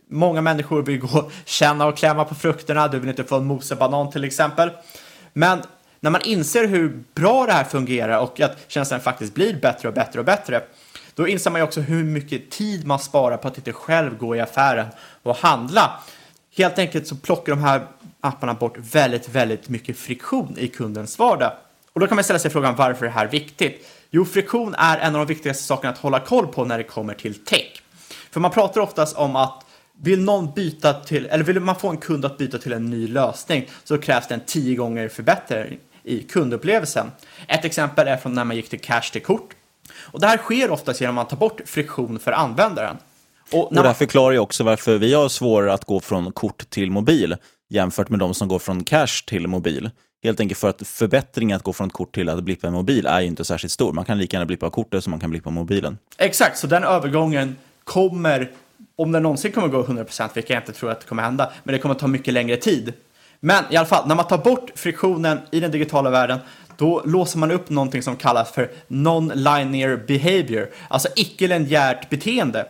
Många människor vill gå och känna och klämma på frukterna, du vill inte få en mosebanan till exempel. Men när man inser hur bra det här fungerar och att tjänsten faktiskt blir bättre och bättre och bättre, då inser man ju också hur mycket tid man sparar på att inte själv gå i affären och handla. Helt enkelt så plockar de här apparna bort väldigt, väldigt mycket friktion i kundens vardag. Och då kan man ställa sig frågan varför är det här viktigt? Jo, friktion är en av de viktigaste sakerna att hålla koll på när det kommer till tech. För man pratar oftast om att vill någon byta till, eller vill man få en kund att byta till en ny lösning så krävs det en tio gånger förbättring i kundupplevelsen. Ett exempel är från när man gick till cash till kort. Och det här sker oftast genom att man tar bort friktion för användaren. Och Och det här förklarar ju också varför vi har svårare att gå från kort till mobil jämfört med de som går från cash till mobil. Helt enkelt för att förbättringen att gå från ett kort till att blippa en mobil är ju inte särskilt stor. Man kan lika gärna blippa kortet som man kan blippa mobilen. Exakt, så den övergången kommer, om den någonsin kommer gå 100%, vilket jag inte tror att det kommer hända, men det kommer ta mycket längre tid. Men i alla fall, när man tar bort friktionen i den digitala världen, då låser man upp någonting som kallas för non-linear behavior, alltså icke-linjärt beteende.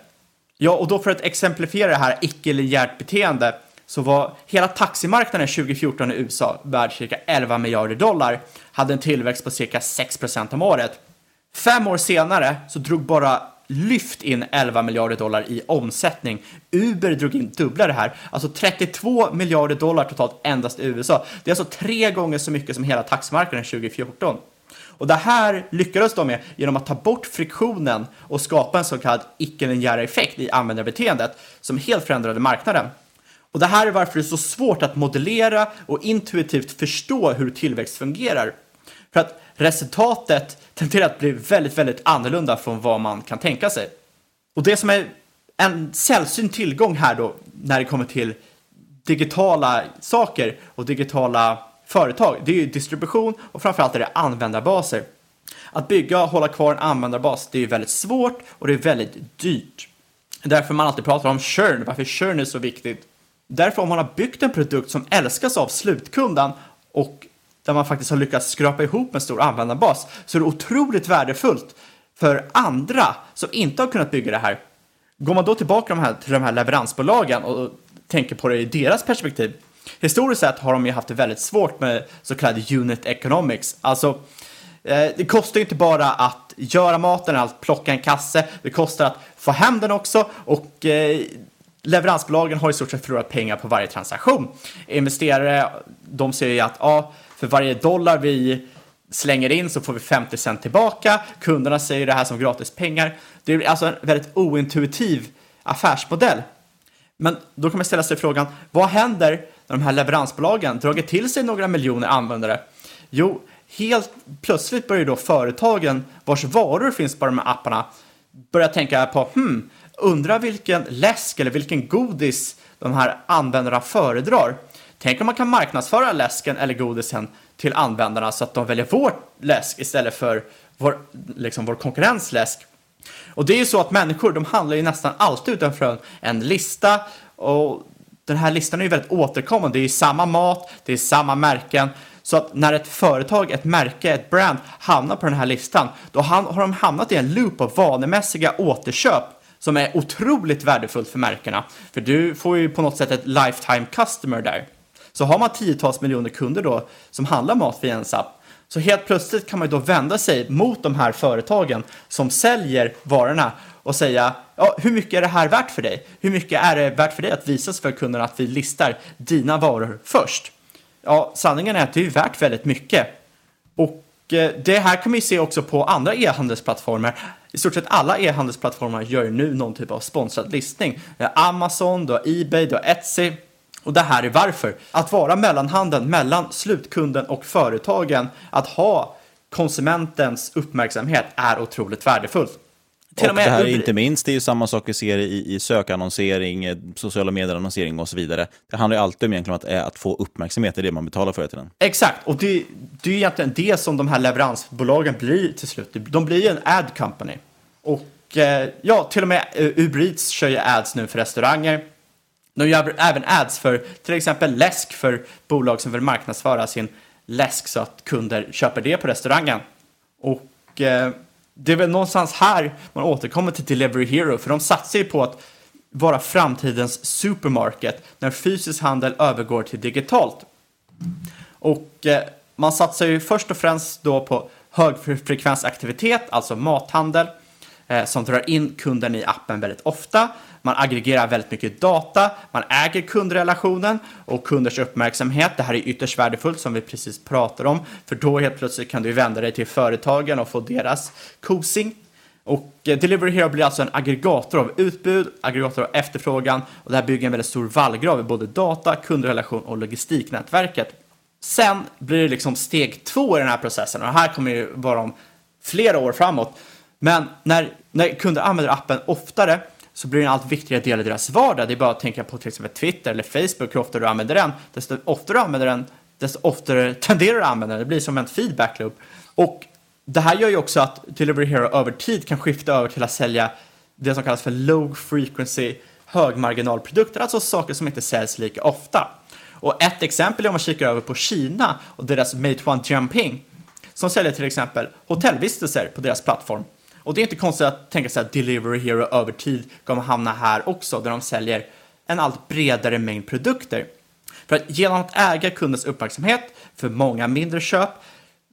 Ja, och då för att exemplifiera det här icke-linjärt beteende så var hela taximarknaden 2014 i USA värd cirka 11 miljarder dollar, hade en tillväxt på cirka 6% om året. Fem år senare så drog bara Lyft in 11 miljarder dollar i omsättning. Uber drog in dubbla det här, alltså 32 miljarder dollar totalt endast i USA. Det är alltså tre gånger så mycket som hela taximarknaden 2014. Och det här lyckades de med genom att ta bort friktionen och skapa en så kallad icke-linjär effekt i användarbeteendet som helt förändrade marknaden. Och det här är varför det är så svårt att modellera och intuitivt förstå hur tillväxt fungerar. För att resultatet tenderar att bli väldigt, väldigt annorlunda från vad man kan tänka sig. Och det som är en sällsynt tillgång här då när det kommer till digitala saker och digitala företag, det är ju distribution och framförallt är det användarbaser. Att bygga och hålla kvar en användarbas, det är ju väldigt svårt och det är väldigt dyrt. Därför man alltid pratar om churn, varför churn är så viktigt. Därför om man har byggt en produkt som älskas av slutkunden och där man faktiskt har lyckats skrapa ihop en stor användarbas så är det otroligt värdefullt för andra som inte har kunnat bygga det här. Går man då tillbaka de här, till de här leveransbolagen och tänker på det i deras perspektiv. Historiskt sett har de ju haft det väldigt svårt med så kallad unit economics. Alltså, eh, det kostar ju inte bara att göra maten, att plocka en kasse, det kostar att få hem den också och eh, leveransbolagen har i stort sett förlorat pengar på varje transaktion. Investerare, de ser ju att ja, för varje dollar vi slänger in så får vi 50 cent tillbaka. Kunderna säger det här som gratis pengar. Det är alltså en väldigt ointuitiv affärsmodell. Men då kan man ställa sig frågan, vad händer när de här leveransbolagen dragit till sig några miljoner användare? Jo, helt plötsligt börjar då företagen vars varor finns på de här apparna börja tänka på, hmm, undrar vilken läsk eller vilken godis de här användarna föredrar. Tänk om man kan marknadsföra läsken eller godisen till användarna så att de väljer vår läsk istället för vår, liksom vår konkurrens läsk. Och det är ju så att människor, de handlar ju nästan alltid utanför en lista och den här listan är ju väldigt återkommande. Det är ju samma mat, det är samma märken. Så att när ett företag, ett märke, ett brand hamnar på den här listan, då har de hamnat i en loop av vanemässiga återköp som är otroligt värdefullt för märkena. För du får ju på något sätt ett lifetime customer där. Så har man tiotals miljoner kunder då som handlar mat via ens app, så helt plötsligt kan man ju då vända sig mot de här företagen som säljer varorna och säga ja, hur mycket är det här värt för dig? Hur mycket är det värt för dig att visa för kunderna att vi listar dina varor först? Ja, sanningen är att det är värt väldigt mycket. Och eh, det här kan vi se också på andra e-handelsplattformar. I stort sett alla e-handelsplattformar gör ju nu någon typ av sponsrad listning. Amazon, då Ebay, då Etsy. Och det här är varför. Att vara mellanhanden mellan slutkunden och företagen, att ha konsumentens uppmärksamhet är otroligt värdefullt. Till och, med det här är inte minst, det är ju samma sak vi ser i, i sökannonsering, eh, sociala medier-annonsering och så vidare. Det handlar ju alltid om egentligen att, eh, att få uppmärksamhet, det är det man betalar för till. Exakt, och det, det är egentligen det som de här leveransbolagen blir till slut. De blir ju en ad company. Och eh, ja, till och med Uber Eats kör ju ads nu för restauranger. De gör även ads för till exempel läsk för bolag som vill marknadsföra sin läsk så att kunder köper det på restaurangen. Och eh, det är väl någonstans här man återkommer till Delivery Hero, för de satsar ju på att vara framtidens supermarket när fysisk handel övergår till digitalt. Och eh, man satsar ju först och främst då på högfrekvensaktivitet, alltså mathandel, eh, som drar in kunden i appen väldigt ofta. Man aggregerar väldigt mycket data, man äger kundrelationen och kunders uppmärksamhet. Det här är ytterst värdefullt som vi precis pratade om, för då helt plötsligt kan du vända dig till företagen och få deras kosing. Och eh, Delivery Hero blir alltså en aggregator av utbud, aggregator av efterfrågan och det här bygger en väldigt stor vallgrav i både data, kundrelation och logistiknätverket. Sen blir det liksom steg två i den här processen och det här kommer ju vara om flera år framåt. Men när, när kunder använder appen oftare så blir det en allt viktigare del i deras vardag. Det är bara att tänka på till exempel Twitter eller Facebook, hur ofta du använder den. Desto oftare du använder den, desto oftare [laughs] tenderar du att använda den. Det blir som en feedback loop. Och det här gör ju också att Delivery Hero över tid kan skifta över till att sälja det som kallas för low frequency högmarginalprodukter, alltså saker som inte säljs lika ofta. Och ett exempel är om man kikar över på Kina och deras Meituan Jumping som säljer till exempel hotellvistelser på deras plattform. Och det är inte konstigt att tänka sig att Delivery Hero över tid kommer hamna här också, där de säljer en allt bredare mängd produkter. För att genom att äga kundens uppmärksamhet för många mindre köp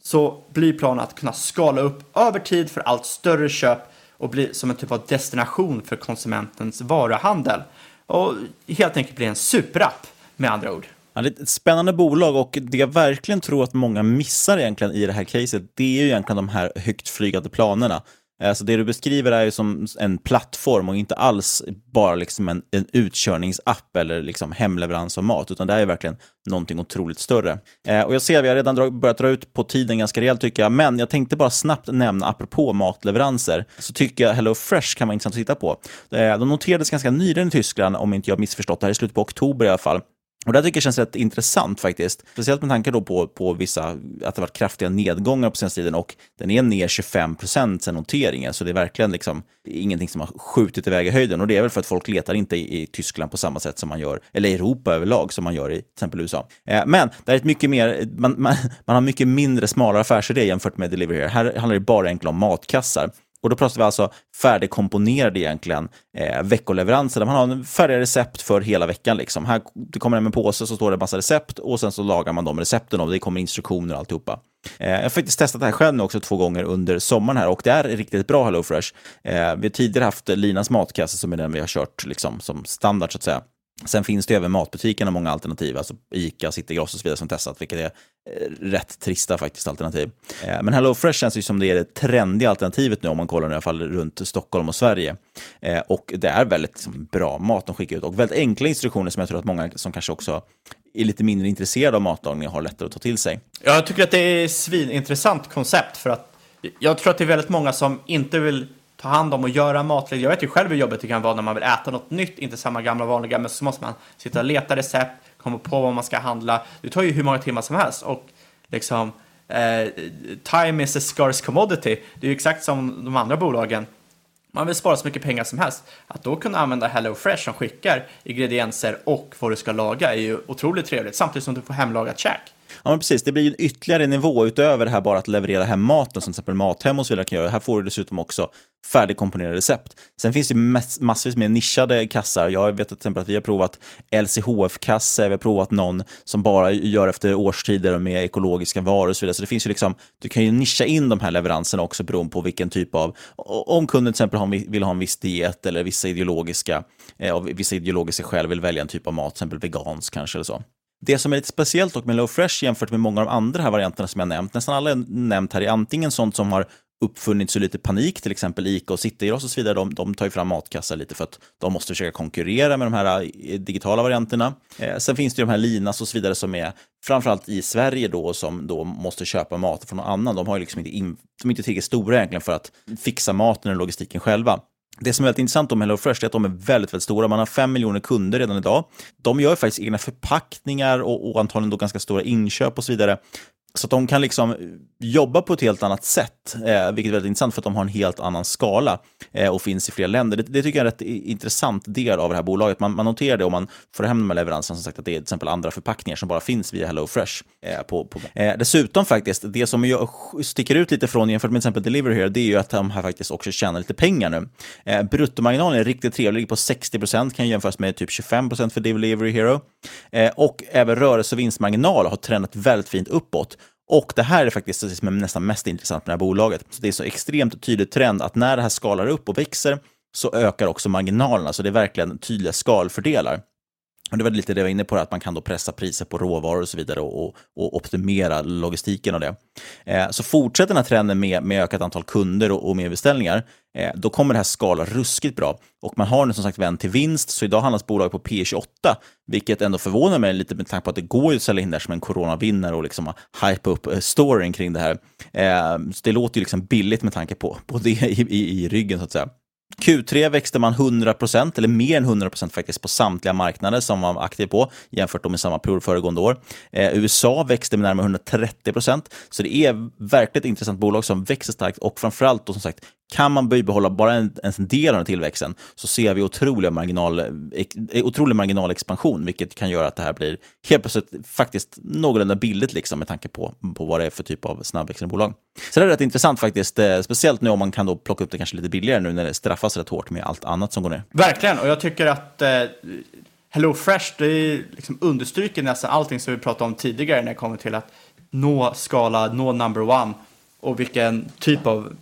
så blir planen att kunna skala upp över tid för allt större köp och bli som en typ av destination för konsumentens varuhandel. Och helt enkelt bli en superapp med andra ord. Ja, det är ett spännande bolag och det jag verkligen tror att många missar egentligen i det här caset, det är ju egentligen de här högt flygande planerna. Alltså det du beskriver är ju som en plattform och inte alls bara liksom en, en utkörningsapp eller liksom hemleverans av mat, utan det är verkligen någonting otroligt större. Eh, och jag ser, vi har redan drag, börjat dra ut på tiden ganska rejält tycker jag, men jag tänkte bara snabbt nämna, apropå matleveranser, så tycker jag Hello Fresh kan vara intressant att titta på. Eh, de noterades ganska nyligen i Tyskland, om inte jag missförstått det här, i slutet på oktober i alla fall. Och det tycker jag känns rätt intressant faktiskt. Speciellt med tanke då på, på vissa, att det varit kraftiga nedgångar på senaste tiden och den är ner 25 procent sen noteringen. Så det är verkligen liksom ingenting som har skjutit iväg i höjden. Och det är väl för att folk letar inte i, i Tyskland på samma sätt som man gör, eller i Europa överlag som man gör i till exempel USA. Eh, men det är ett mycket mer, man, man, man har mycket mindre smalare affärsidé jämfört med Delivery Here. Här handlar det bara enkelt om matkassar. Och då pratar vi alltså färdigkomponerade egentligen eh, veckoleveranser där man har färdiga recept för hela veckan. Liksom. Här, det kommer hem en påse så står det en massa recept och sen så lagar man de recepten och det kommer instruktioner och alltihopa. Eh, jag har faktiskt testat det här själv nu också två gånger under sommaren här och det är riktigt bra HelloFresh. Eh, vi har tidigare haft Linas matkasse som är den vi har kört liksom, som standard så att säga. Sen finns det även matbutikerna många alternativ, alltså Ica, Citygross och så vidare som testat, vilket är eh, rätt trista faktiskt alternativ. Men men HelloFresh känns ju som det är det trendiga alternativet nu om man kollar i alla fall runt Stockholm och Sverige. Eh, och det är väldigt liksom, bra mat de skickar ut och väldigt enkla instruktioner som jag tror att många som kanske också är lite mindre intresserade av matlagning har lättare att ta till sig. Jag tycker att det är ett svinintressant koncept för att jag tror att det är väldigt många som inte vill ta hand om och göra maträtter. Jag vet ju själv hur jobbigt det kan vara när man vill äta något nytt, inte samma gamla vanliga, men så måste man sitta och leta recept, komma på vad man ska handla. Det tar ju hur många timmar som helst och liksom eh, time is a scarce commodity. Det är ju exakt som de andra bolagen. Man vill spara så mycket pengar som helst. Att då kunna använda HelloFresh som skickar ingredienser och vad du ska laga är ju otroligt trevligt, samtidigt som du får hemlagat käk. Ja, men precis. Det blir en ytterligare nivå utöver det här bara att leverera hem maten som till exempel Mathem och så vidare kan göra. Här får du dessutom också färdigkomponerade recept. Sen finns det massvis med nischade kassar. Jag vet till exempel att vi har provat LCHF-kasse, vi har provat någon som bara gör efter årstider med ekologiska varor och så vidare. Så det finns ju liksom, du kan ju nischa in de här leveranserna också beroende på vilken typ av, om kunden till exempel vill ha en viss diet eller vissa ideologiska, eh, av vissa ideologiska skäl vill välja en typ av mat, till exempel vegansk kanske eller så. Det som är lite speciellt dock med Low Fresh jämfört med många av de andra här varianterna som jag nämnt, nästan alla jag nämnt här är antingen sånt som har uppfunnits ur lite panik, till exempel Ica och Citygross och så vidare, de, de tar ju fram matkassar lite för att de måste försöka konkurrera med de här eh, digitala varianterna. Eh, sen finns det ju de här Linas och så vidare som är framförallt i Sverige då som då måste köpa mat från någon annan. De har ju liksom inte, in, de är inte tillräckligt stora egentligen för att fixa maten och logistiken själva. Det som är väldigt intressant med HelloFresh är att de är väldigt, väldigt stora. Man har fem miljoner kunder redan idag. De gör faktiskt egna förpackningar och, och antagligen då ganska stora inköp och så vidare. Så att de kan liksom jobba på ett helt annat sätt, eh, vilket är väldigt intressant för att de har en helt annan skala eh, och finns i flera länder. Det, det, tycker jag är en rätt intressant del av det här bolaget. Man, man noterar det om man får hem de här leveranserna, som sagt att det är till exempel andra förpackningar som bara finns via HelloFresh. Eh, på, på. Eh, dessutom faktiskt, det som jag sticker ut lite från jämfört med till exempel Deliver here, det är ju att de här faktiskt också tjänar lite pengar nu. Eh, bruttomarginalen är riktigt trevlig, ligger på 60 procent, kan jämföras med typ 25 procent för Delivery Hero. Eh, och även rörelse och vinstmarginal har tränat väldigt fint uppåt. Och det här är faktiskt det som är nästan mest intressant med det här bolaget. Så det är så extremt tydlig trend att när det här skalar upp och växer så ökar också marginalerna. Så det är verkligen tydliga skalfördelar. Och det var lite det jag var inne på, att man kan då pressa priser på råvaror och så vidare och, och, och optimera logistiken och det. Eh, så fortsätter den här trenden med, med ökat antal kunder och, och mer beställningar, eh, då kommer det här skala ruskigt bra. Och man har nu som sagt vänt till vinst, så idag handlas bolaget på P28, vilket ändå förvånar mig lite med tanke på att det går ju att sälja in där som en coronavinnare och liksom hypa upp eh, storyn kring det här. Eh, så det låter ju liksom billigt med tanke på, på det i, i, i ryggen så att säga. Q3 växte man 100%, eller mer än 100% faktiskt, på samtliga marknader som man var aktiv på, jämfört med samma period föregående år. Eh, USA växte med närmare 130%, så det är verkligen ett intressant bolag som växer starkt och framförallt då som sagt, kan man bibehålla bara en, en del av den tillväxten så ser vi otroliga marginal, eh, otrolig marginalexpansion, vilket kan göra att det här blir helt plötsligt faktiskt någorlunda billigt liksom, med tanke på, på vad det är för typ av snabbväxande bolag. Så det är rätt intressant faktiskt, eh, speciellt nu om man kan då plocka upp det kanske lite billigare nu när det straffas rätt hårt med allt annat som går ner. Verkligen, och jag tycker att eh, Hello Fresh det liksom understryker nästan allting som vi pratade om tidigare när det kommer till att nå skala, nå number one och vilken typ av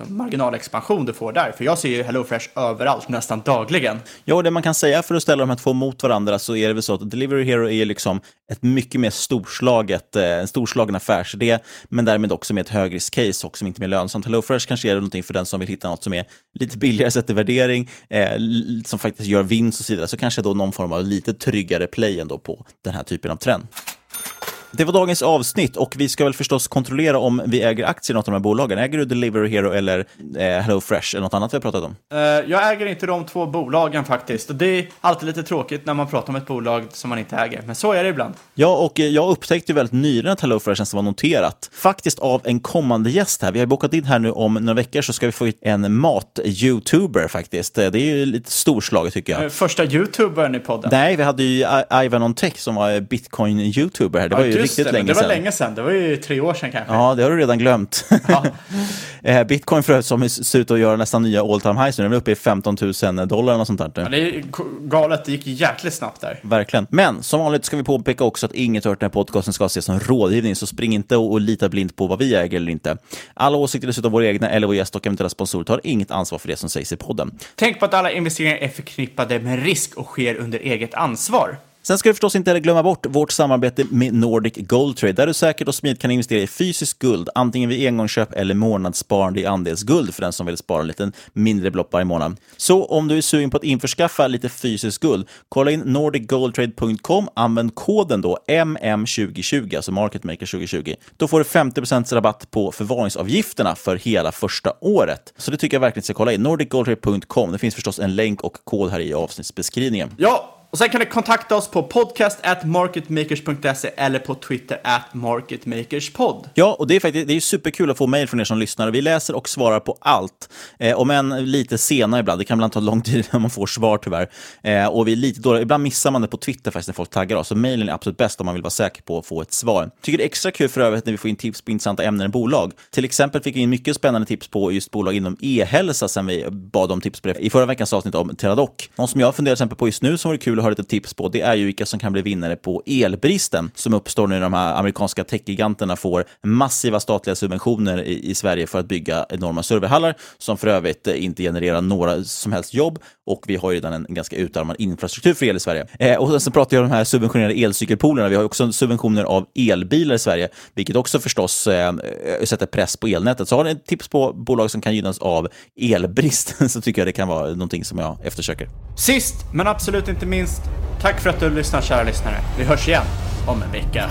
Liksom, marginalexpansion du får där. För jag ser ju HelloFresh överallt, nästan dagligen. Ja, och det man kan säga för att ställa de här två mot varandra så är det väl så att Delivery Hero är liksom ett mycket mer storslaget, eh, en storslagen affärsidé, men därmed också med ett högriskcase och som inte är mer lönsamt. HelloFresh kanske är det någonting för den som vill hitta något som är lite billigare sett i värdering, eh, som faktiskt gör vinst och så vidare, så kanske då någon form av lite tryggare play ändå på den här typen av trend. Det var dagens avsnitt och vi ska väl förstås kontrollera om vi äger aktier i något av de här bolagen. Äger du Delivery Hero eller eh, Hello Fresh eller något annat vi har pratat om? Uh, jag äger inte de två bolagen faktiskt. Och det är alltid lite tråkigt när man pratar om ett bolag som man inte äger. Men så är det ibland. Ja, och eh, jag upptäckte väldigt nyligen att Hello Fresh var noterat. Faktiskt av en kommande gäst här. Vi har bokat in här nu om några veckor så ska vi få hit en mat-youtuber faktiskt. Det är ju lite storslaget tycker jag. Första youtubern i podden. Nej, vi hade ju Ivan on Tech som var bitcoin-youtuber här. Det var ju riktigt det, länge det var sedan. länge sedan. Det var ju tre år sedan kanske. Ja, det har du redan glömt. Ja. [laughs] Eh, Bitcoin för övrigt som ser ut att göra nästan nya all time highs nu. Den är uppe i 15 000 dollar eller sånt där. Ja, det är galet. Det gick jäkligt snabbt där. Verkligen. Men som vanligt ska vi påpeka också att inget hört den här podcasten ska ses som rådgivning, så spring inte och, och lita blint på vad vi äger eller inte. Alla åsikter dessutom våra egna eller vår gäst och eventuella sponsorer tar inget ansvar för det som sägs i podden. Tänk på att alla investeringar är förknippade med risk och sker under eget ansvar. Sen ska du förstås inte heller glömma bort vårt samarbete med Nordic Gold Trade, där du säkert och smidigt kan investera i fysiskt guld, antingen vid engångsköp eller månadssparande i andelsguld för den som vill spara en liten mindre belopp varje månad. Så om du är sugen på att införskaffa lite fysiskt guld, kolla in nordicgoldtrade.com, använd koden då MM2020, alltså Marketmaker 2020. Då får du 50% rabatt på förvaringsavgifterna för hela första året. Så det tycker jag verkligen ska kolla in. nordicgoldtrade.com. Det finns förstås en länk och kod här i avsnittsbeskrivningen. Ja, och sen kan du kontakta oss på podcast at marketmakers.se eller på Twitter at marketmakerspod. Ja, och det är faktiskt det är superkul att få mejl från er som lyssnar. Vi läser och svarar på allt, eh, om än lite senare ibland. Det kan ibland ta lång tid [laughs] när man får svar tyvärr. Eh, och vi är lite dåliga. Ibland missar man det på Twitter faktiskt när folk taggar oss. Så mejlen är absolut bäst om man vill vara säker på att få ett svar. Tycker det är extra kul för övrigt när vi får in tips på intressanta ämnen i bolag. Till exempel fick vi in mycket spännande tips på just bolag inom e-hälsa sen vi bad om tips på det i förra veckans avsnitt om Teradoc. Någon som jag funderar exempel på just nu som vore kul att höra lite tips på, det är ju vilka som kan bli vinnare på elbristen som uppstår när de här amerikanska techgiganterna får massiva statliga subventioner i, i Sverige för att bygga enorma serverhallar som för övrigt inte genererar några som helst jobb och vi har ju redan en ganska utarmad infrastruktur för el i Sverige. Eh, och sen pratar jag om de här subventionerade elcykelpoolerna. Vi har ju också subventioner av elbilar i Sverige, vilket också förstås eh, sätter press på elnätet. Så har ni ett tips på bolag som kan gynnas av elbrist [laughs] så tycker jag det kan vara någonting som jag eftersöker. Sist, men absolut inte minst, tack för att du lyssnar kära lyssnare. Vi hörs igen om en vecka.